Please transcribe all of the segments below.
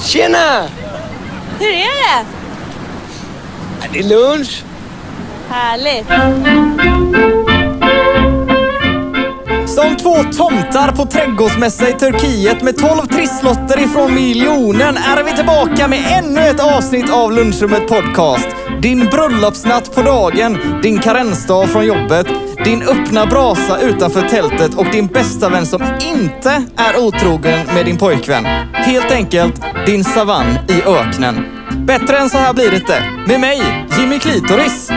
Tjena! Hur är det? Är det lunch? Härligt. Som två tomtar på trädgårdsmässa i Turkiet med 12 trisslotter ifrån miljonen är vi tillbaka med ännu ett avsnitt av Lunchrummet Podcast. Din bröllopsnatt på dagen, din karensdag från jobbet, din öppna brasa utanför tältet och din bästa vän som inte är otrogen med din pojkvän. Helt enkelt din savann i öknen. Bättre än så här blir det inte. Med mig, Jimmy Klitoris.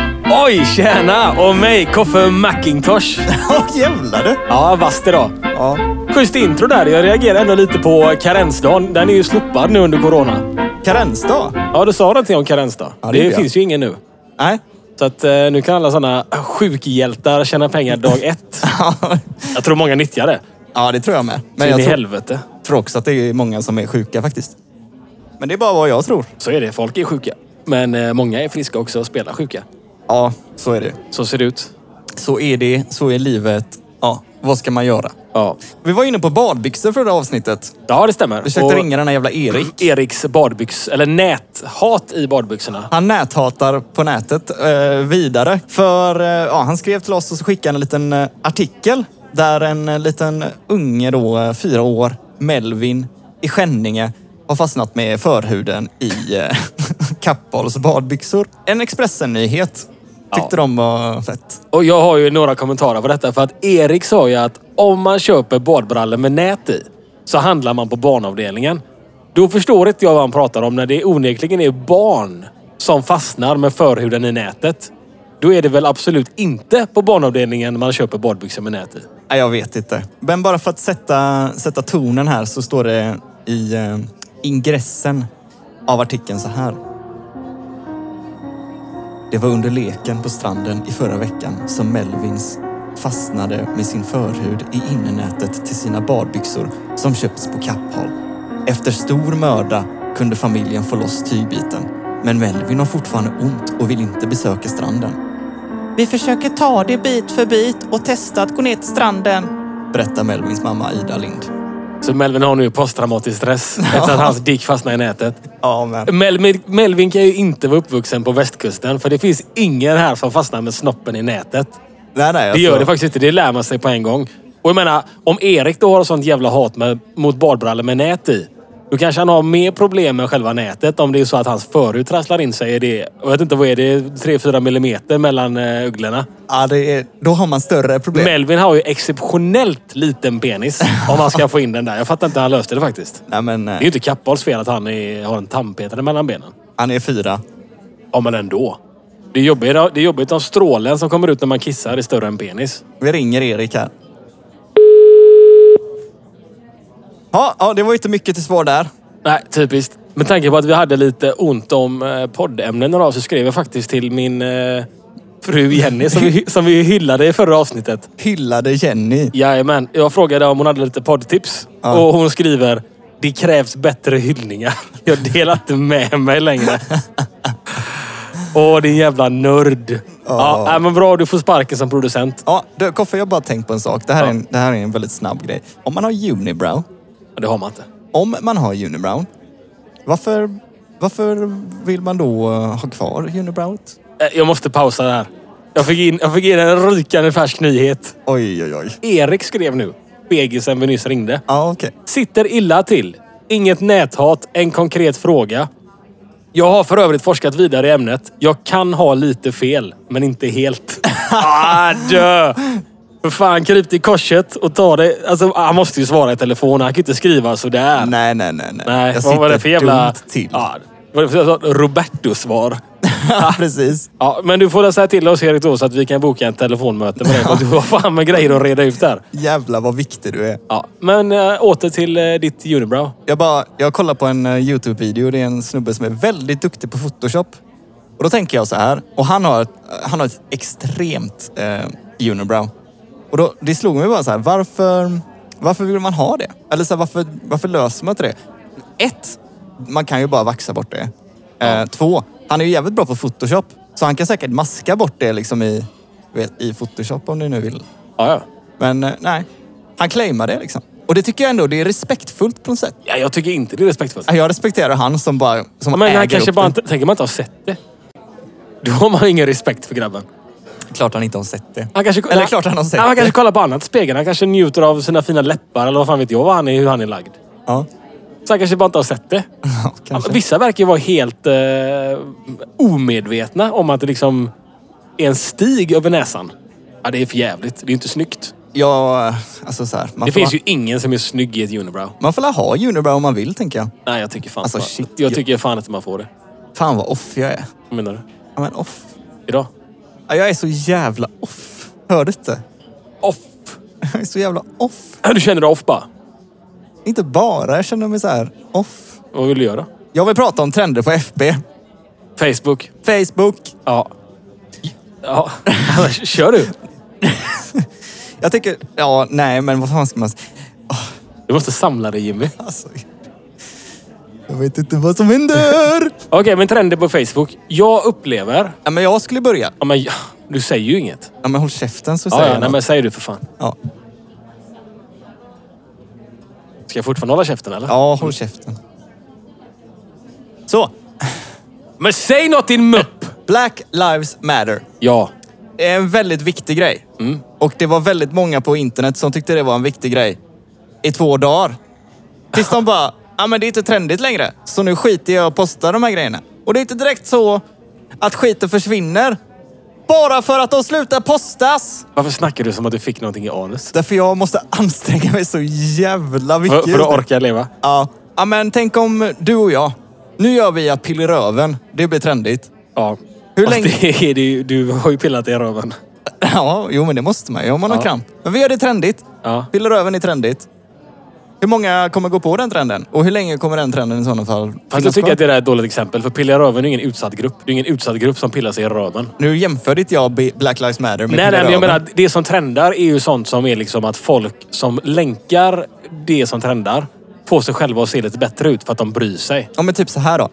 Oj, tjena! Och mig, Koffe Mackintosh. Ja, jävlar du. Ja, vasst idag. Ja. Schysst intro där. Jag reagerar ändå lite på karensdagen. Den är ju slopad nu under corona. Karensdag? Ja, du sa någonting om karensdag. Ja, det det finns ju ingen nu. Nej. Att eh, nu kan alla sådana sjukhjältar tjäna pengar dag ett. Jag tror många nyttjar det. Ja, det tror jag med. Men Men jag i tror, helvete. tror också att det är många som är sjuka faktiskt. Men det är bara vad jag tror. Så är det. Folk är sjuka. Men eh, många är friska också och spelar sjuka. Ja, så är det. Så ser det ut. Så är det. Så är livet. Ja, vad ska man göra? Ja, Vi var inne på badbyxor förra avsnittet. ja det stämmer. Vi försökte Och ringa den här jävla Erik. Eriks badbyx... Eller näthat i badbyxorna. Han näthatar på nätet eh, vidare. För eh, ja, han skrev till oss och så skickade han en liten eh, artikel där en eh, liten unge då, eh, fyra år, Melvin i Skänninge, har fastnat med förhuden i eh, Kappahls badbyxor. En Expressen-nyhet. Tyckte Ja. de var fett. Och jag har ju några kommentarer på detta. För att Erik sa ju att om man köper badbrallor med nät i så handlar man på barnavdelningen. Då förstår inte jag vad han pratar om när det onekligen är barn som fastnar med förhuden i nätet. Då är det väl absolut inte på barnavdelningen man köper badbyxor med nät i. Nej, jag vet inte. Men bara för att sätta, sätta tonen här så står det i eh, ingressen av artikeln så här. Det var under leken på stranden i förra veckan som Melvins fastnade med sin förhud i innernätet till sina badbyxor som köpts på Kappahl. Efter stor möda kunde familjen få loss tygbiten. Men Melvin har fortfarande ont och vill inte besöka stranden. Vi försöker ta det bit för bit och testa att gå ner till stranden, berättar Melvins mamma Ida Lind. Så Melvin har nu posttraumatisk stress efter att hans dick fastnade i nätet. Ja, men... Melvin, Melvin kan ju inte vara uppvuxen på västkusten för det finns ingen här som fastnar med snoppen i nätet. Nej, nej, Det gör det faktiskt inte. Det lär man sig på en gång. Och jag menar, om Erik då har sånt jävla hat med, mot badbrallor med nät i. Då kanske han har mer problem med själva nätet om det är så att hans förhud trasslar in sig i det. Jag vet inte, vad är det? 3-4 millimeter mellan uh, ugglorna. Ja, det är... Då har man större problem. Melvin har ju exceptionellt liten penis om han ska få in den där. Jag fattar inte hur han löste det faktiskt. Nej, men Det är ju eh, inte Kappahls fel att han är, har en tandpetare mellan benen. han är fyra. Ja, men ändå. Det är jobbigt, det är jobbigt om strålen som kommer ut när man kissar är större än penis. Vi ringer Erik här. Ja, ja, det var inte mycket till svar där. Nej, typiskt. Med tanke på att vi hade lite ont om eh, poddämnen några så skrev jag faktiskt till min eh, fru Jenny som vi, som vi hyllade i förra avsnittet. Hyllade Jenny. Jajamän. Jag frågade om hon hade lite poddtips. Ja. Och hon skriver Det krävs bättre hyllningar. Jag delar inte med mig längre. Åh, din jävla nörd. Ja, nej, men bra. Du får sparken som producent. Ja, du, Koffe, jag har bara tänkt på en sak. Det här, är en, det här är en väldigt snabb grej. Om man har unibrow, Ja, Det har man inte. om man har unibrow, varför, varför vill man då eh, ha kvar unibrowet? Eh, Jag måste pausa där. Jag fick in, jag fick in en rykande färsk nyhet. Oj, oj, oj. Erik skrev nu. Begisen vi nyss ringde. Ja, okej. Sitter illa till. Inget näthat. En konkret fråga. Jag har för övrigt forskat vidare i ämnet. Jag kan ha lite fel, men inte helt. ah, dö! För fan, kryp till korset och ta det. Alltså, han måste ju svara i telefon. Han kan ju inte skriva sådär. Nej, nej, nej. nej. Nej, jag vad var det för jävla... dumt till. Ja, vad var det för Roberto-svar? Ja, precis. Ja, men du får säga till oss Erik då så att vi kan boka en telefonmöte med dig. För du har fan med grejer att reda ut där. Jävlar vad viktig du är. Ja, men äh, åter till äh, ditt unibrow. Jag, bara, jag kollar på en eh, Youtube-video. Det är en snubbe som är väldigt duktig på Photoshop. Och då tänker jag så här. Och han har, ett- han har ett extremt eh, unibrow. Och då, det slog mig bara så här. Varför, varför vill man ha det? Eller så här, varför, varför löser man inte det? Ett, man kan ju bara vaxa bort det. Eh, två, han är ju jävligt bra på Photoshop. Så han kan säkert maska bort det liksom i, vet, i Photoshop om ni nu vill. Ja, ja. Men eh, nej, han claimar det liksom. Och det tycker jag ändå, det är respektfullt på något sätt. Ja, jag tycker inte det är respektfullt. Jag respekterar han som bara som Ja, men äger han kanske upp bara det. inte, tänker man inte har sett det. Då har man ingen respekt för grabben. Klart han inte har sett det. Han kanske, Eller klart han har sett Han det. kanske kollar på annat spegeln. Han kanske njuter av sina fina läppar eller vad fan vet jag vad han är, hur han är lagd. Ja, Så han kanske bara inte har sett det. ja. Vissa verkar ju vara helt eh, omedvetna om att det liksom är en stig över näsan. Ja, det är för jävligt. Det är ju inte snyggt. Ja, alltså så här. Det finns la, ju ingen som är snygg i ett unibrow. Man får la ha unibrow om man vill, tänker jag. Nej, jag tycker fan Alltså, shit, Jag jag- tycker fan inte man får det. Fan vad off jag är. Vad menar du? Ja, men off. Idag? Ja, jag är så jävla off. Hör du inte? Off. Jag är så jävla off. Du känner dig off bara? Inte bara, jag känner mig så här off. Vad vill du göra? Jag vill prata om trender på FB. Facebook? Facebook. Ja. Ja, kör du. Jag tycker, ja nej men vad fan ska man säga? Du måste samla dig Jimmy. Alltså, jag vet inte vad som händer. Okej, men trender på Facebook. Jag upplever... Ja, men jag skulle börja. Ja, men, ja, du säger ju inget. Ja, men håll käften så Ja, säger ja, jag nej, något. men säg du för fan. ja. Ska jag fortfarande hålla käften eller? ja, håll käften. Så, Men säg något din mupp! Black Lives Matter. Ja. Det är en väldigt viktig grej. Mm. Och det var väldigt många på internet som tyckte det var en viktig grej. I två dagar. Tills de bara, ja men det är inte trendigt längre. Så nu skiter jag i att posta de här grejerna. Och det är inte direkt så att skiten försvinner. Bara för att de slutar postas. Varför snackar du som att du fick någonting i anus? Därför jag måste anstränga mig så jävla mycket. För, för att orka leva? Ja. ja, men tänk om du och jag. Nu gör vi att pilla röven. Det blir trendigt. Ja. Hur Fast länge- Det är det du har ju pillat i röven. Ja, jo men det måste man ju om man har Ja. kramp. Men vi gör det trendigt. Ja. Pilla röven är trendigt. Hur många kommer gå på den trenden? Och hur länge kommer den trenden i sådana fall Fast jag finnas tycker kvar? att det där är ett dåligt exempel. För pilla i röven är ingen utsatt grupp. Det är ingen utsatt grupp som pillar sig i röven. Nu jämförde inte jag Black Lives Matter med Nej, nej, i men jag menar det som trendar är ju sånt som är liksom att folk som länkar det som trendar får sig själva att se lite bättre ut för att de bryr sig. Ja, men typ så här då.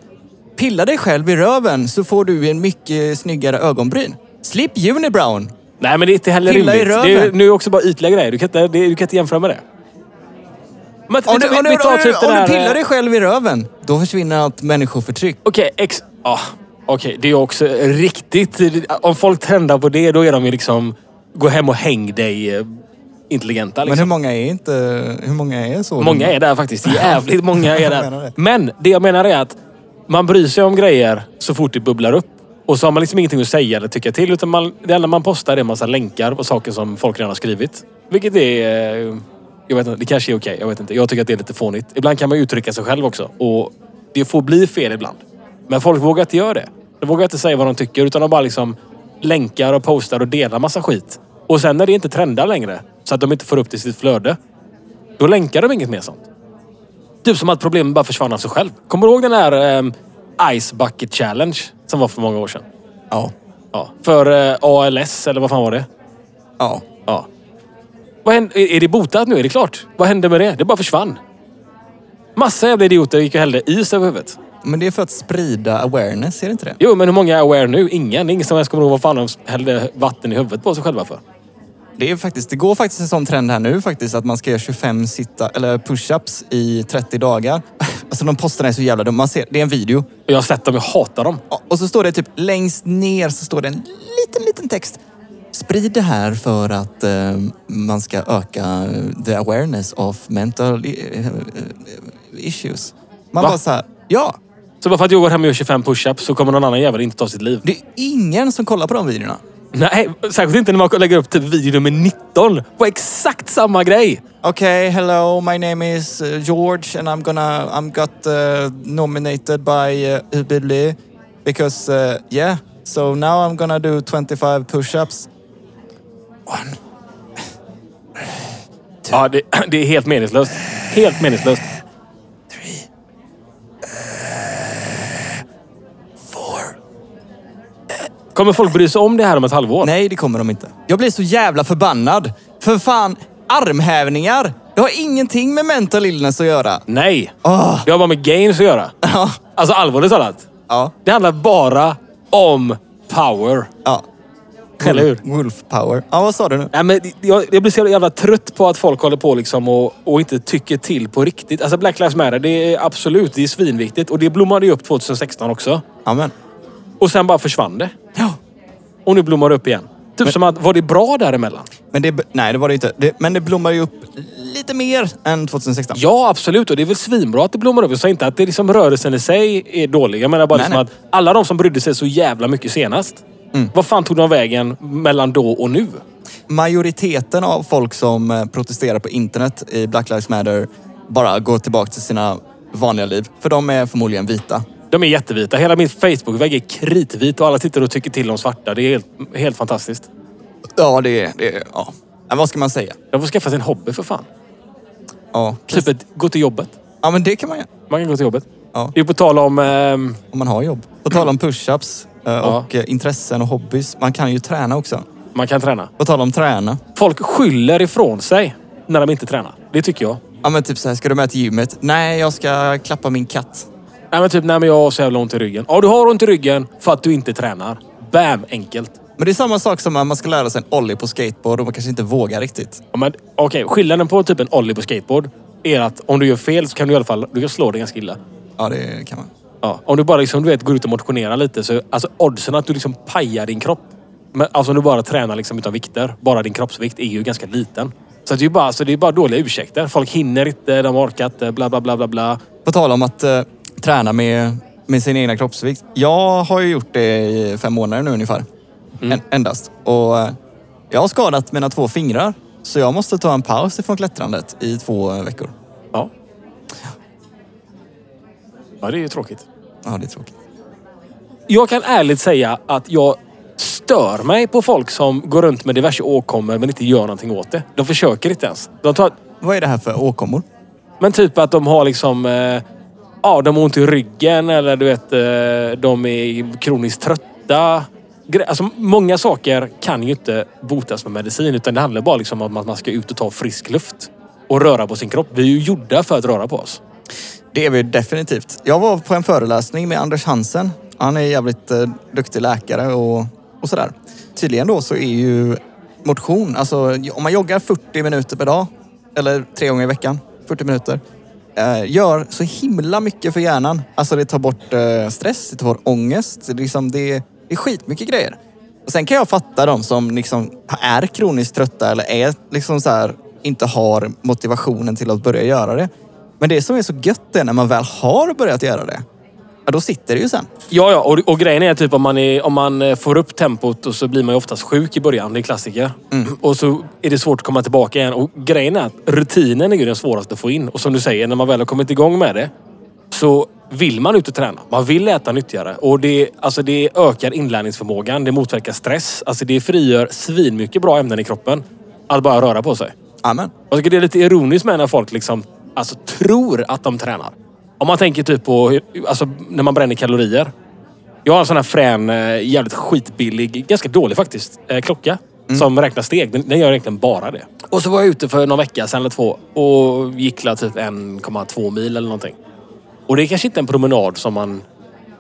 Pilla dig själv i röven så får du en mycket snyggare ögonbryn. Slip unibrown. Nej, men det är inte heller Pilla i rimligt. röven. Det är, nu är också bara ytliga grejer. Du kan inte, det, du kan inte jämföra med det. Men, Om du, vi- om du, vi tar om du, typ om du pillar eh, dig själv i röven, då försvinner allt människoförtryck. Okej, ex... Ah, Okej, det är också riktigt... Om folk trendar på det, då är de ju liksom... Gå hem och häng dig eh, intelligenta. Men Liksom. hur många är inte... Hur många är så? Många är där faktiskt. Jävligt många är där. Men det jag menar är att man bryr sig om grejer så fort det bubblar upp. Och så har man liksom ingenting att säga eller tycka till. Utan man, det enda man postar är en massa länkar på saker som folk redan har skrivit. Vilket är... eh, Jag vet inte, det kanske är okej. jag vet inte. Jag tycker att det är lite fånigt. Ibland kan man uttrycka sig själv också. Och det får bli fel ibland. Men folk vågar inte göra det. De vågar inte säga vad de tycker utan de bara liksom länkar och postar och delar massa skit. Och sen när det inte trendar längre, så att de inte får upp det i sitt flöde, då länkar de inget mer sånt. Typ som att problemet bara försvann av sig själv. Kommer du ihåg den här ehm, Ice Bucket Challenge som var för många år sedan? Ja. Ja. För eh, ALS, eller vad fan var det? Ja. Vad hände, är det botat nu? Är det klart? Vad hände med det? Det bara försvann. Massa jävla idioter gick och hällde is över huvudet. Men det är för att sprida awareness, är det inte det? Jo, men hur många är aware nu? Ingen. Det är ingen som ens kommer ihåg vad fan de hällde vatten i huvudet på sig själva för. Det, är faktiskt, det går faktiskt en sån trend här nu faktiskt att man ska göra 25 sitta, eller push-ups i 30 dagar. Alltså de postarna är så jävla dumma. Man ser, det är en video. Jag har sett dem, jag hatar dem. Och så står det typ längst ner så står det en liten, liten text. Sprid det här för att eh, man ska öka eh, the awareness of mental eh, eh, issues. Man Va? bara så här, ja. Så bara för att jag går hem och gör 25 push-ups så kommer någon annan jävel inte ta sitt liv. Det är ingen som kollar på de videorna. Nej, särskilt inte när man lägger upp typ video nummer 19 på exakt samma grej. Okay, hello, my name is George and I'm gonna, I'm got uh, nominated by uh, because, uh, yeah, so now I'm gonna do 25 push-ups. One. Ja, det, det är helt meningslöst. Helt meningslöst. Kommer folk bry sig om det här om ett halvår? Nej, det kommer de inte. Jag blir så jävla förbannad. För fan, armhävningar. Det har ingenting med mental illness att göra. Nej. Åh. Det har bara med gains att göra. Ja, Alltså allvarligt talat. ja, Det handlar bara om power. ja. Eller hur? Wolf power. Ja, vad sa du nu? Nej, men jag, jag blir så jävla trött på att folk håller på liksom och, och inte tycker till på riktigt. Alltså Black Lives Matter, det är absolut, det är svinviktigt. Och det blommade ju upp 2016 också. Amen. Och sen bara försvann det. Ja. Och nu blommar det upp igen. Typ som att, var det bra däremellan? Men det, nej, det var det inte. Det, men det blommar ju upp lite mer än 2016. Ja, absolut. Och det är väl svinbra att det blommar upp. Jag säger inte att det liksom rörelsen i sig är dålig. Jag menar bara Nej, liksom nej. att alla de som brydde sig så jävla mycket senast. Vad fan tog de vägen mellan då och nu? Majoriteten av folk som eh, protesterar på internet i Black Lives Matter bara går tillbaka till sina vanliga liv. För de är förmodligen vita. De är jättevita. Hela min Facebook-vägg är kritvit och alla sitter och tycker till om svarta. Det är helt, helt fantastiskt. Ja, det är... Det är ja. Men vad ska man säga? De får skaffa sig en hobby för fan. Ja, Typ ett, gå till jobbet. ja men det kan man göra. Man kan gå till jobbet. Ja. Det är på tal om... ehm, Om man har jobb. På tal om push-ups eh, Ja. och eh, intressen och hobbys. Man kan ju träna också. man kan träna. På tal om träna. Folk skyller ifrån sig när de inte tränar. Det tycker jag. Ja men typ så här, ska du med till gymmet? Nej, jag ska klappa min katt. Nej men typ, nej men jag har så jävla ont i ryggen. Ja, du har ont i ryggen för att du inte tränar. Bam, enkelt. Men det är samma sak som att man ska lära sig en ollie på skateboard och man kanske inte vågar riktigt. Ja, men, Okej, skillnaden på typ en ollie på skateboard är att om du gör fel så kan du i alla fall du kan slå dig ganska illa. Ja, det kan man. Ja, om du bara liksom, du vet, går ut och motionerar lite så alltså oddsen att du liksom pajar din kropp. Men, alltså om du bara tränar liksom utan vikter, bara din kroppsvikt är ju ganska liten. Så det är ju bara, alltså, det är bara dåliga ursäkter. Folk hinner inte, de orkar inte, bla bla bla bla bla. På tal om att eh, träna med, med sin egna kroppsvikt. Jag har ju gjort det i fem månader nu ungefär. En, endast. Och eh, jag har skadat mina två fingrar. Så jag måste ta en paus ifrån klättrandet i två veckor. Ja. Ja, det är ju tråkigt. Ja, det är tråkigt. Jag kan ärligt säga att jag stör mig på folk som går runt med diverse åkommor men inte gör någonting åt det. De försöker inte ens. De tar, Vad är det här för åkommor? men typ att de har liksom... Eh, ja, de har ont i ryggen eller du vet, eh, de är kroniskt trötta. Alltså, många saker kan ju inte botas med medicin utan det handlar bara liksom om att man ska ut och ta frisk luft. Och röra på sin kropp. Vi är ju gjorda för att röra på oss. Det är vi definitivt. Jag var på en föreläsning med Anders Hansen. Han är jävligt eh, duktig läkare och, och sådär. Tydligen då så är ju motion, alltså om man joggar 40 minuter per dag, eller tre gånger i veckan, 40 minuter, eh, gör så himla mycket för hjärnan. Alltså det tar bort eh, stress, det tar bort ångest, det är, liksom, det, är- det är skitmycket grejer. Och sen kan jag fatta de som liksom är kroniskt trötta eller är liksom så här, inte har motivationen till att börja göra det. Men det som är så gött är när man väl har börjat göra det, ja då sitter det ju sen. Ja, ja. Och, och grejen är typ om man, är, om man eh, får upp tempot och så blir man ju oftast sjuk i början. Det är klassiker. Och så är det svårt att komma tillbaka igen. Och grejen är att rutinen är ju den svåraste att få in. Och som du säger, när man väl har kommit igång med det så vill man ut och träna. Man vill äta nyttigare. Och det, alltså det ökar inlärningsförmågan. Det motverkar stress. Alltså det frigör svinmycket bra ämnen i kroppen. Att bara röra på sig. Amen. Jag tycker det är lite ironiskt med när folk liksom, alltså, tror att de tränar. Om man tänker typ på alltså, när man bränner kalorier. Jag har en sån här frän, eh, jävligt skitbillig, ganska dålig faktiskt, eh, klocka. Som räknar steg. Den, den gör egentligen bara det. Och så var jag ute för någon vecka sedan eller två och gick la typ 1,2 mil eller någonting. Och det är kanske inte en promenad som man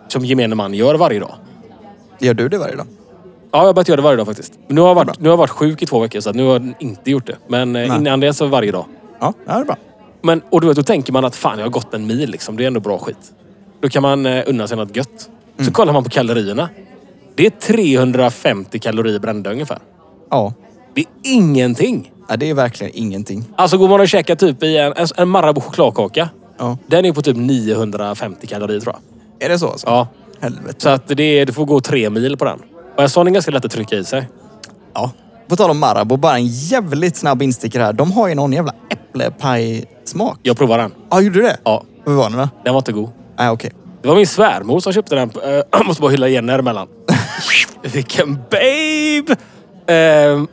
som gemene man gör varje dag. Gör du det varje dag? Ja, jag har börjat göra det varje dag faktiskt. Nu har jag varit, nu har jag varit sjuk i två veckor så nu har jag inte gjort det. Men eh, Nej. innan det så varje dag. Ja det är bra. Men, och du vet, då tänker man att fan, jag har gått en mil liksom. Det är ändå bra skit. Då kan man eh, unna sig något gött. Så kollar man på kalorierna. Det är 350 kalorier brända ungefär. Ja. Det är ingenting. ja, det är verkligen ingenting. Alltså går man och käkar typ i en, en, en Marabou chokladkaka. Ja. Den är på typ 950 kalorier tror jag. Är det så alltså? Ja. Helvete. Så att det är, du får gå tre mil på den. Och en sån är ganska lätt att trycka i sig. Ja. På tal om Marabou, bara en jävligt snabb instickare här. De har ju någon jävla äpplepaj-smak. Jag provar den. Ja, gjorde du det? Ja, Hur var den då? den var inte god. Nej, okej. Det var min svärmor som köpte den. Eh, Jag måste bara hylla här emellan. Vilken babe! Uh,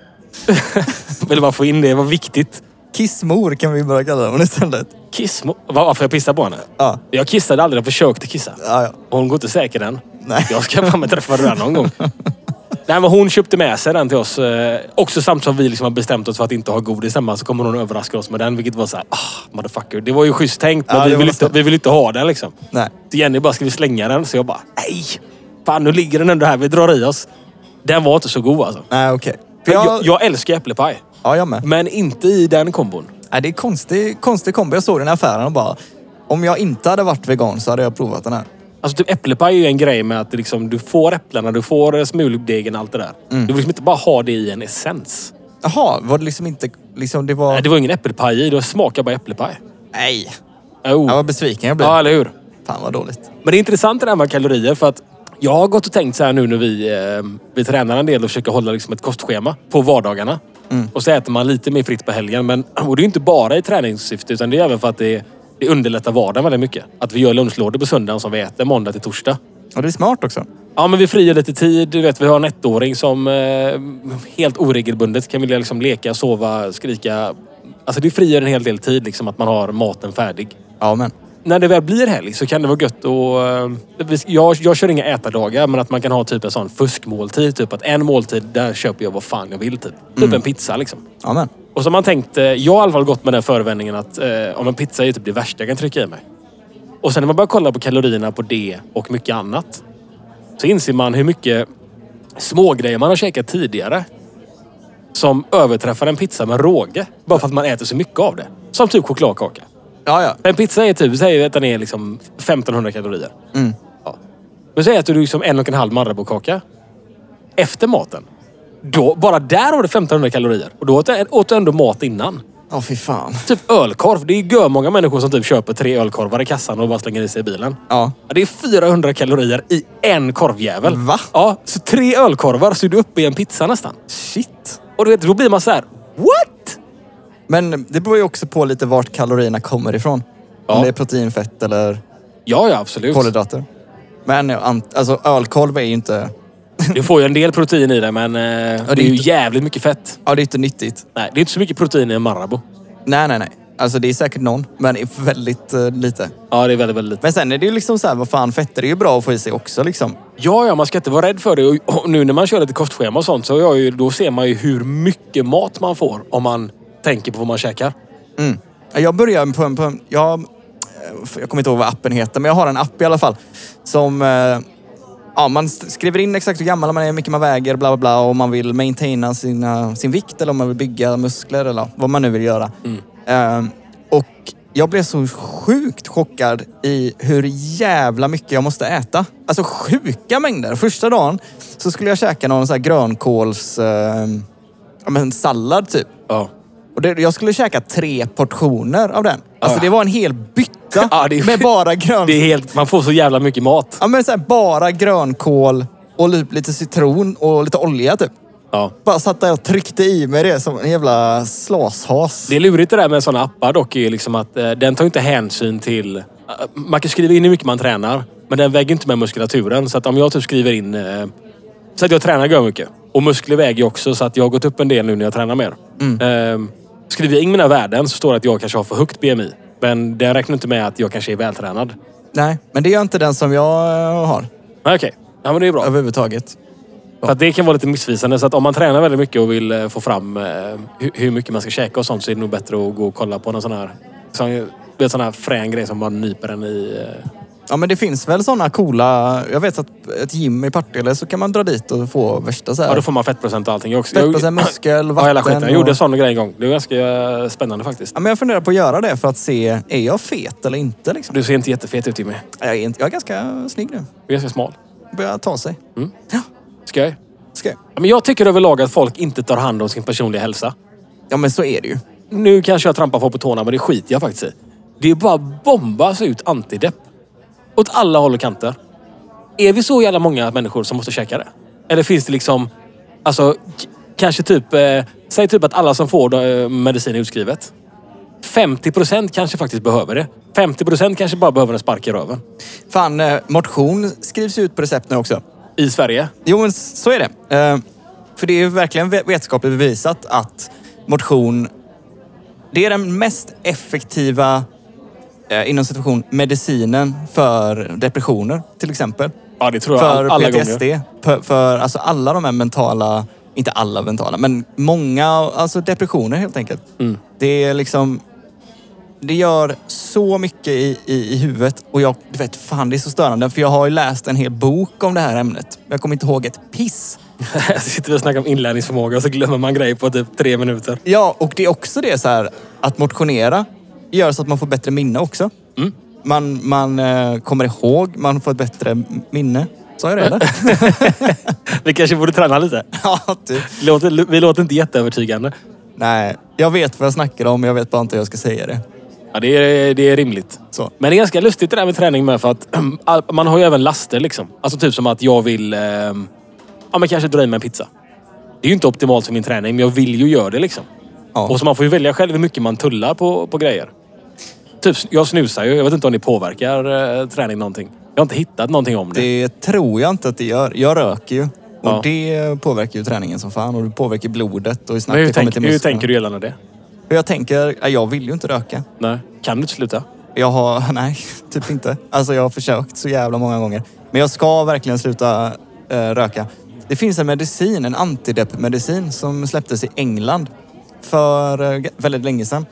ville bara få in det, det var viktigt. Kissmor kan vi bara kalla dem istället. Kissmo... Va- Varför jag pissade på henne? Ja. Jag kissade aldrig, jag försökte kissa. Ja, ja. Hon går inte säker den. Nej. Jag ska fan med träffa den någon gång. Nej men hon köpte med sig den till oss. Eh, också samtidigt som vi liksom har bestämt oss för att inte ha godis hemma så kommer hon överraska oss med den. Vilket var så här, ah, motherfucker. Det var ju schysst tänkt men Ja, vi, vill inte, vi vill inte ha den liksom. Nej. Så Jenny bara, ska vi slänga den? Så jag bara, nej! Fan nu ligger den ändå här, vi drar i oss. Den var inte så god alltså. Nej, okej. För Jag, jag, jag älskar äpplepaj. ja, jag med. Men inte i den kombon. Nej, det är konstig, konstig kombo. Jag såg den i affären och bara... Om jag inte hade varit vegan så hade jag provat den här. Alltså typ äpplepaj är ju en grej med att det liksom, du får äpplena, du får smuldegen och allt det där. Mm. Du vill liksom inte bara ha det i en essens. Jaha, var det liksom inte... Liksom, det var... Nej, det var ingen äppelpaj i. Det smakar bara äpplepaj. Nej. Jo. Jag var besviken jag blev. Ja, eller hur? Fan vad dåligt. Men det är intressant det här med kalorier för att jag har gått och tänkt så här nu när vi, eh, vi tränar en del och försöker hålla liksom ett kostschema på vardagarna. Och så äter man lite mer fritt på helgen. Men och det är inte bara i träningssyfte utan det är även för att det, det underlättar vardagen väldigt mycket. Att vi gör lunchlådor på söndagen som vi äter måndag till torsdag. Och det är smart också. Ja, men vi frigör lite tid. Du vet, vi har en ettåring som eh, helt oregelbundet kan vilja liksom leka, sova, skrika. Alltså det frigör en hel del tid liksom att man har maten färdig. Ja, men. När det väl blir helg så kan det vara gött att... eh, Jag, jag kör inga ätardagar men att man kan ha typ en sån fuskmåltid. Typ att en måltid, där köper jag vad fan jag vill typ. Typ en pizza liksom. Ja, men. Och så har man tänkt, eh, jag har i alla fall gått med den förevändningen att eh, om en pizza är typ det värsta jag kan trycka i mig. Och sen när man börjar kolla på kalorierna på det och mycket annat. Så inser man hur mycket smågrejer man har käkat tidigare. Som överträffar en pizza med råge. Bara för att man äter så mycket av det. Som typ chokladkaka. Ja, ja. En pizza är typ, säg att den är liksom 1500 kalorier. Mm. Ja. Men säg att du liksom en och en halv Marabou-kaka. Efter maten. Då, bara där har du 1500 kalorier. Och då åt du- åt ändå mat innan. Ja, fy fan. Typ ölkorv. Det är ju många människor som typ köper tre ölkorvar i kassan och bara slänger i sig i bilen. Ja. Det är 400 kalorier i en korvjävel. Va? Ja, så tre ölkorvar så är du uppe i en pizza nästan. Shit. Och du vet, då blir man så här: what? Men det beror ju också på lite vart kalorierna kommer ifrån. Ja. Om det är protein, fett eller Ja, ja absolut. kolhydrater. Men alltså ölkorv är ju inte... Du får ju en del protein i det men eh, det är ju inte- jävligt mycket fett. Ja, det är inte nyttigt. Nej, det är inte så mycket protein i en Marabou. Nej, nej, nej. Alltså det är säkert någon, men väldigt eh, lite. Ja, det är väldigt, väldigt lite. Men sen är det ju liksom så här, vad fan, fetter är ju bra att få i sig också liksom. Ja, ja, man ska inte vara rädd för det. Och, och nu när man kör lite kostschema och sånt så är jag ju, då ser man ju hur mycket mat man får om man tänker på vad man käkar. Mm. Jag börjar på en... På en jag, jag kommer inte ihåg vad appen heter, men jag har en app i alla fall. Som... eh, Ja, man skriver in exakt hur gammal man är, hur mycket man väger, bla bla bla. Om man vill maintaina sina, sin vikt eller om man vill bygga muskler eller vad man nu vill göra. Eh, och jag blev så sjukt chockad i hur jävla mycket jag måste äta. Alltså sjuka mängder. Första dagen så skulle jag käka någon sån här grönkåls... Ja, men sallad typ. Ja. Och det, jag skulle käka tre portioner av den. Alltså Ja. det var en hel bytta Ja, det är- med bara grön... Det är helt, man får så jävla mycket mat. Ja men så här, bara grönkål och typ lite citron och lite olja typ. Ja. Bara satt där och tryckte i mig det som en jävla slashas. Det är lurigt det där med sådana appar dock. Är liksom att eh, den tar inte hänsyn till... eh, man kan skriva in hur mycket man tränar. Men den väger inte med muskulaturen. Så att om jag typ skriver in... Eh, så att jag tränar gör mycket. Och muskler väger också så att jag har gått upp en del nu när jag tränar mer. Eh, skriver jag in mina värden så står det att jag kanske har för högt BMI. Men den räknar inte med att jag kanske är vältränad. Nej, men det gör inte den som jag eh, har Nej, Okej, ja, men det är bra. överhuvudtaget. För att det kan vara lite missvisande. Så att om man tränar väldigt mycket och vill eh, få fram eh, hur, mycket man ska käka och sånt så är det nog bättre att gå och kolla på någon sån här... Sån, vet, sån här frän grej som bara nyper en i... Ja men det finns väl sådana coola... Jag vet att ett gym i Partille så kan man dra dit och få värsta så här... Ja, då får man fettprocent och allting också. Fettprocent, muskel, Ja, hela skiten. vatten Jag gjorde en sån grej en gång. Det var ganska eh, spännande faktiskt. Ja, men jag funderar på att göra det för att se, är jag fet eller inte liksom? Du ser inte jättefet ut Jimmy. Jag är, inte, jag är ganska snygg nu. Du är ganska smal. Börjar ta sig. Ska jag? Ska jag? Ja, Men jag tycker överlag att folk inte tar hand om sin personliga hälsa. Ja men så är det ju. Nu kanske jag trampar folk på tårna, men det skiter jag faktiskt i. Det är bara bombas ut antidepp. Åt alla håll och kanter. Är vi så jävla många människor som måste käka det? Eller finns det liksom... Alltså, kanske typ... Eh, säg typ att alla som får eh, medicin utskrivet. 50 procent kanske faktiskt behöver det. 50 procent kanske bara behöver en spark i röven. Fan, eh, motion skrivs ut på recept nu också. I Sverige. Jo, men så är det. Eh, För det är ju verkligen ve- vetenskapligt bevisat att motion, det är den mest effektiva, eh, inom situation, medicinen för depressioner till exempel. Ja, det tror jag För all, alla PTSD. gånger. För, för alltså alla de här mentala, inte alla mentala, men många alltså depressioner helt enkelt. Mm. Det är liksom... Det gör så mycket i, i, i huvudet och jag, du vet, fan det är så störande för jag har ju läst en hel bok om det här ämnet. Jag kommer inte ihåg ett piss. Jag sitter och snackar om inlärningsförmåga och så glömmer man grejer på typ tre minuter. Ja, och det är också det så här att motionera gör så att man får bättre minne också. Mm. Man, man eh, kommer ihåg, man får ett bättre minne. Sa jag det eller? Vi kanske borde träna lite. ja, typ. Vi låter, vi låter inte jätteövertygande. Nej, jag vet vad jag snackar om, jag vet bara inte hur jag ska säga det. Ja, det är, det är rimligt. Så. Men det är ganska lustigt det där med träning med för att man har ju även laster liksom. Alltså typ som att jag vill, eh, ja men kanske dra i mig en pizza. Det är ju inte optimalt för min träning, men jag vill ju göra det liksom. Ja. Och så man får ju välja själv hur mycket man tullar på, på grejer. Typ, jag snusar ju. Jag vet inte om det påverkar eh, träning någonting. Jag har inte hittat någonting om det. Det tror jag inte att det gör. Jag röker ju. Och Ja. det påverkar ju träningen som fan. Och det påverkar blodet och hur snabbt Men hur, det kommer tänk, till hur musklerna. tänker du gällande det? Hur jag tänker? ja, Jag vill ju inte röka. Nej. Kan du inte sluta? Jag har, nej, typ inte. Alltså jag har försökt så jävla många gånger. Men jag ska verkligen sluta eh, röka. Det finns en medicin, en antideppmedicin som släpptes i England för eh, väldigt länge sedan.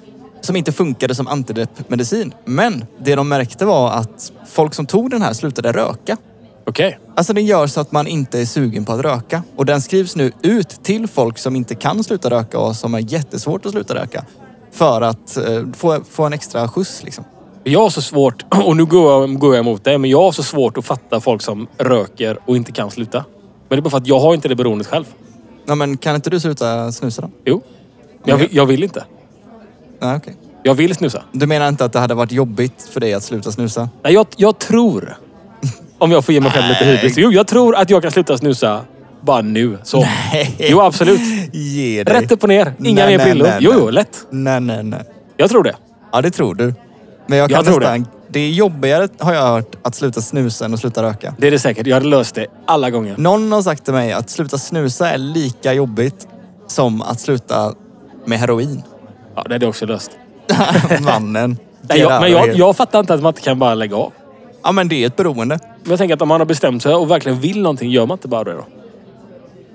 Som inte funkade som antideppmedicin. Men det de märkte var att folk som tog den här slutade röka. Okej. Alltså den gör så att man inte är sugen på att röka. Och den skrivs nu ut till folk som inte kan sluta röka och som har jättesvårt att sluta röka. För att eh, få, få en extra skjuts liksom. Jag har så svårt, och nu går jag, går jag emot det, men jag har så svårt att fatta folk som röker och inte kan sluta. Men det är bara för att jag har inte det beroendet själv. Ja, men kan inte du sluta snusa då? Jo. Jag, jag vill inte. Nej, okej. Jag vill snusa. Du menar inte att det hade varit jobbigt för dig att sluta snusa? Nej, jag, jag tror, om jag får ge mig själv lite hybris. Jo, jag tror att jag kan sluta snusa bara nu. Så. Nej. Jo, absolut. Ge dig. Rätt upp och ner. Inga Nej, mer nej, nej, Jo, nej. jo, lätt. Nej, nej, nej. Jag tror det. Ja, det tror du. Men jag kan Jag tror nästan... Det. är jobbigare, har jag hört, att sluta snusa än att sluta röka. Det är det säkert. Jag hade löst det alla gånger. Någon har sagt till mig att sluta snusa är lika jobbigt som att sluta med heroin. Ja, det hade jag också löst. Mannen. Nej, jag, men jag, jag fattar inte att man inte kan bara lägga av. Ja, men det är ett beroende. Men jag tänker att om man har bestämt sig och verkligen vill någonting, gör man inte bara det då?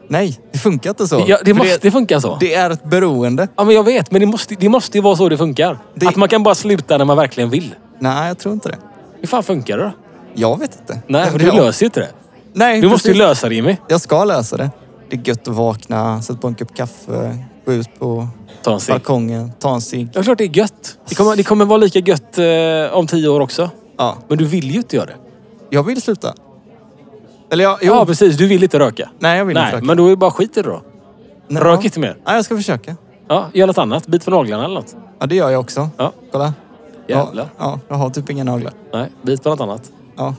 Nej, det funkar inte så. Ja, det För måste funka så. Det är ett beroende. Ja, men jag vet. Men det måste, det måste ju vara så det funkar. Det- Att man kan bara sluta när man verkligen vill. Nej, jag tror inte det. Hur fan funkar det då? Jag vet inte. Nej, för det du har- löser ju inte det. Nej, Du måste ju precis. lösa det Jimmy. Jag ska lösa det. Det är gött att vakna, sätta på en kopp kaffe, gå ut på Ta en cigg. balkongen, ta en cigg. Ja, klart det är gött. Det kommer, det kommer vara lika gött eh, om tio år också. Ja, Men du vill ju inte göra det. jag vill sluta. Eller jag, jo. Ja, precis. Du vill inte röka. Nej, jag vill Nej, inte röka. men då är det bara skit i det då. Nej, Rök ja. inte mer. Nej, jag ska försöka. Ja, gör något annat. Bit på naglarna eller något. Ja, det gör jag också. Ja, Kolla. jävlar. Ja, ja, jag har typ inga naglar. Nej, bit på något annat. Ja,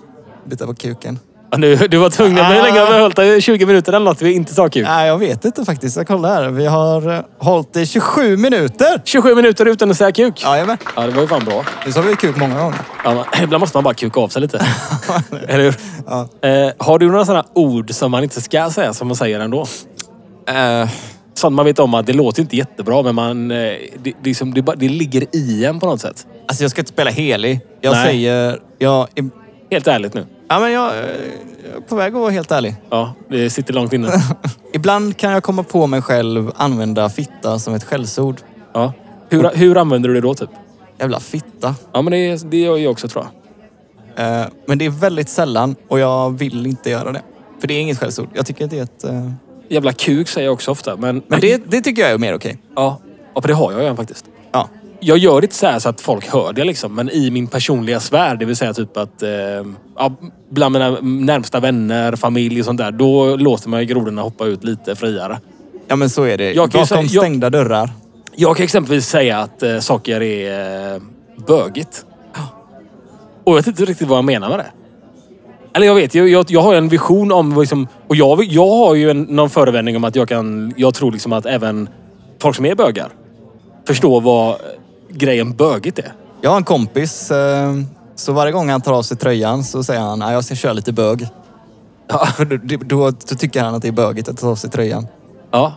bita på kuken. Nu, du var tvungen. Ah. Hur länge har vi hållit det? 20 minuter eller något? Vi inte sa kul. Nej, jag vet inte faktiskt. Jag kollar här. Vi har eh, hållit i 27 minuter. 27 minuter utan att säga kuk. Jajamän. Ja, det var ju fan bra. Nu sa vi kuk många gånger. Ja, men, ibland måste man bara kuka av sig lite. Eller hur? Ja. Eh, har du några sådana ord som man inte ska säga som man säger ändå? Eh, Sånt man vet om att det låter inte jättebra men man, eh, det, det, är som, det, det ligger i en på något sätt. alltså jag ska inte spela helig. Jag Nej. säger... Jag, är- Helt ärligt nu. Ja, men jag, jag är på väg att vara helt ärlig. Ja, det sitter långt inne. Ibland kan jag komma på mig själv använda fitta som ett skällsord. Ja. Hur, hur använder du det då typ? Jävla fitta. Ja men det, det gör jag också tror jag. Eh, men det är väldigt sällan och jag vill inte göra det. För det är inget skällsord. Jag tycker det är ett... eh, Jävla kuk säger jag också ofta. Men, Men det, det tycker jag är mer okej. Ja, ja, för det har jag ju faktiskt. Ja. Jag gör det så, här så att folk hör det liksom, men i min personliga sfär, det vill säga typ att eh, ja, bland mina närmsta vänner, familj och sånt där, då låter man ju grodorna hoppa ut lite friare. ja, men så är det. Jag Bakom säga- jag- stängda dörrar. Jag kan exempelvis säga att eh, saker är eh, bögigt. Och jag vet inte riktigt vad jag menar med det. Eller jag vet, jag, jag, jag har en vision om... Liksom, och jag, jag har ju en, någon förevändning om att jag kan... Jag tror liksom att även folk som är bögar förstår vad grejen bögigt är. Jag har en kompis, eh, så varje gång han tar av sig tröjan så säger han att jag ska köra lite bög. För då, då, då tycker han att det är bögigt att ta av sig tröjan. Ja.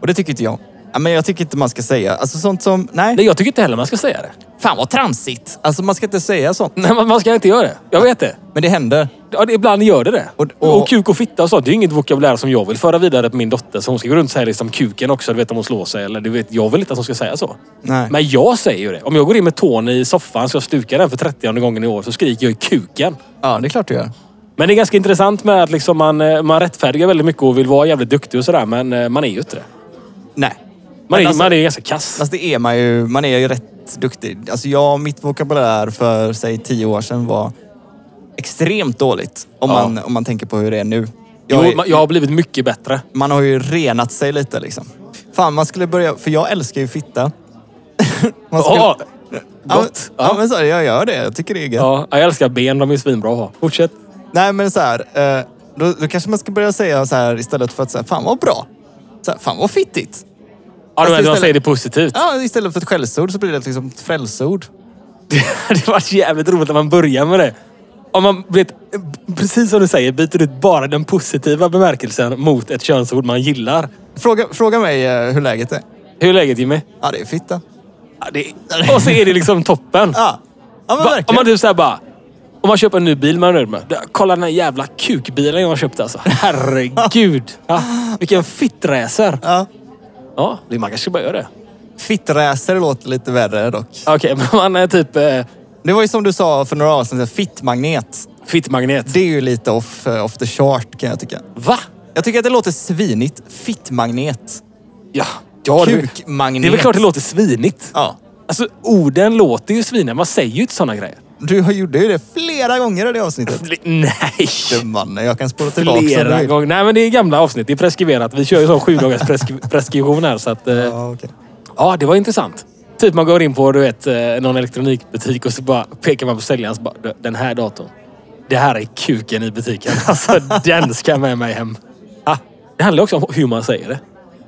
Och det tycker inte jag. Ja, men jag tycker inte man ska säga. Alltså sånt som... Nej. Nej, jag tycker inte heller man ska säga det. Fan vad tramsigt. Alltså man ska inte säga sånt. Nej, man, man ska inte göra det. Jag vet det. Men det händer. Ja, det, ibland gör det det. Och- Och, och- kuk och fitta och sånt, det är inget vokabulär som jag vill föra vidare på min dotter. Så hon ska gå runt och säga liksom kuken också, du vet om hon slår sig. Eller du vet, jag vill inte att hon ska säga så. Nej. Men jag säger ju det. Om jag går in med tån i soffan så jag stukar den för 30 gången i år så skriker jag i kuken. Ja, det är klart du gör. Men det är ganska intressant med att liksom man, eh, man rättfärdigar väldigt mycket och vill vara jävligt duktig och sådär. Men eh, man är ju inte det. Nej. Man är, alltså- man är ganska kass. Fast det är man ju. Man är ju rätt duktig. Alltså jag, mitt vokabulär för säg tio år sedan var extremt dåligt. Om, Ja. man, om man tänker på hur det är nu. Jo, Jag är, man- jag har blivit mycket bättre. Man har ju renat sig lite liksom. Fan, man skulle börja... För jag älskar ju fitta. man skulle, Ja, ja, gott. ja. men så, är jag gör det. Jag tycker det är gött. Ja, jag älskar ben. De är svinbra att ha. Fortsätt. Nej, men så här. Eh, då, då kanske man ska börja säga så här istället för att säga fan vad bra. Så här, fan vad fittigt. Ja, du istället- säger det positivt. Ja, istället för ett skällsord så blir det liksom ett frällsord. Det var jävligt roligt när man börjar med det. Om man, vet, precis som du säger, byter ut bara den positiva bemärkelsen mot ett könsord man gillar. Fråga, fråga mig eh, hur läget är. Hur är läget Jimmy? Ja, det är fitta. Ja, det, och så är det liksom toppen. Ja, ja men Va, om verkligen. man typ såhär bara... Om man köper en ny bil man är nöjd med. "Du, Kolla den här jävla kukbilen jag köpte alltså. Herregud. Ja, vilken fittracer. Ja. Ja, det- man kanske ska börja göra det. Fitträser låter lite värre dock. Okej, men man är typ eh, Det var ju som du sa för några avsnitt sedan, fittmagnet. fittmagnet. Det är ju lite off, eh, off the chart kan jag tycka. Va? Jag tycker att det låter svinigt. Fittmagnet. Ja. ja det, Kukmagnet. det är väl klart det låter svinigt. Ja. Alltså orden låter ju sviniga. Man säger ju inte sådana grejer. Du har- gjorde ju det flera gånger i det avsnittet. Fle- Nej! Du mannen, jag kan spola tillbaka Flera gånger. Nej men det är gamla avsnitt. Det är preskriberat. Vi kör ju sån sju dagars presk- preskription här. Så att, eh, Ja, okej. Ja, det var intressant. Typ man går in på du vet, eh, någon elektronikbutik och så bara pekar man på säljaren och så bara, den här datorn. Det här är kuken i butiken. Alltså den ska med mig hem. Ah, det handlar också om hur man säger det.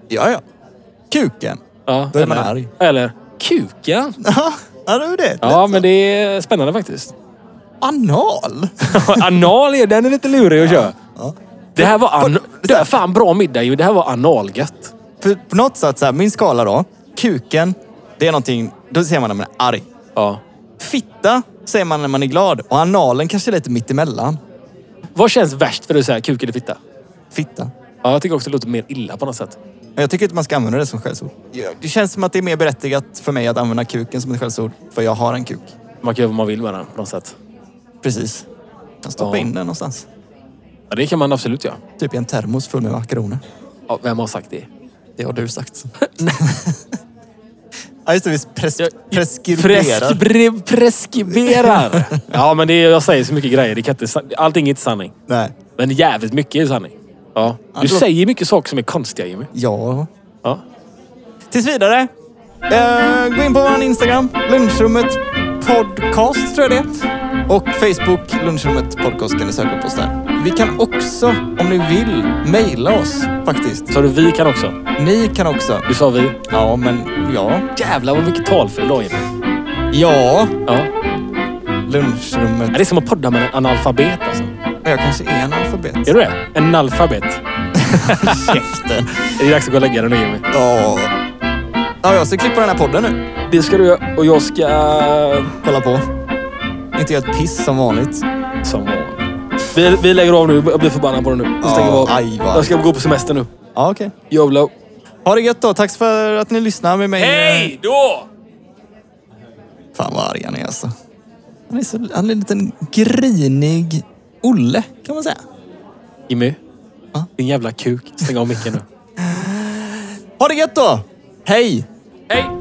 Ja, ja. Kuken. Ja, Då är man eller, arg. Eller kuken. Ja, det är det. Ja, men det är spännande faktiskt. Anal. Anal är, den är lite lurig att köra. Ja. Det här var an... Det fan bra middag ju. Det här var analgött. För på något sätt, så här, min skala då. Kuken, det är någonting, då ser man när man är arg. Ja. Fitta säger man när man är glad. Och analen kanske är lite mittemellan. Vad känns värst för dig att säga kuk eller fitta? Fitta. Ja, jag tycker också det låter mer illa på något sätt. Men jag tycker inte man ska använda det som skällsord. Det känns som att det är mer berättigat för mig att använda kuken som ett skällsord. För jag har en kuk. Man kan göra vad man vill med den på något sätt. Precis. Jag kan stoppa Ja. in den någonstans. Ja, det kan man absolut göra. Typ i en termos full med makaroner. Ja, vem har sagt det? Det har du sagt. ja, just det. Vi pres- Jag- preskriberar. Preskri- preskriberar. ja, men det är, jag säger så mycket grejer. Det kan inte, allting är inte sanning. Nej. Men jävligt mycket är sanning. Ja. Du låter- säger mycket saker som är konstiga Jimmy. Ja. Ja. Tills vidare. Eh, gå in på vår Instagram, lunchrummet podcast tror jag det är. Och Facebook, lunchrummet podcast kan ni söka upp oss där. Vi kan också, om ni vill, mejla oss faktiskt. Så du vi kan också. Ni kan också. Du sa vi. Ja, men ja. Jävlar vad mycket talfel du har Jimmy. Ja, Ja. lunchrummet. Ja, Det är som att podda med en analfabet alltså. Jag kanske är en alfabet. Är du det? En analfabet. Käften. Är det dags att gå och lägga dig nu Jimmy? Ja. Ja, jag ska klippa den här podden nu. Det ska du göra. Och jag ska... Kolla på. Inte göra ett piss som vanligt. Som vanligt. Vi, vi lägger av nu. Jag blir förbannad på det nu. Vi stänger av. aj, vad Jag ska gå på semester nu. Ja, okej. YOLO. Ha det gött då. Tack för att ni lyssnar med mig. Hej då! Fan vad arg han är alltså. Han är, så, han är en liten grinig Olle, kan man säga. Jimmy. Ja? Din jävla kuk. Stäng av micken nu. Ha det gött då! Hej! Hej!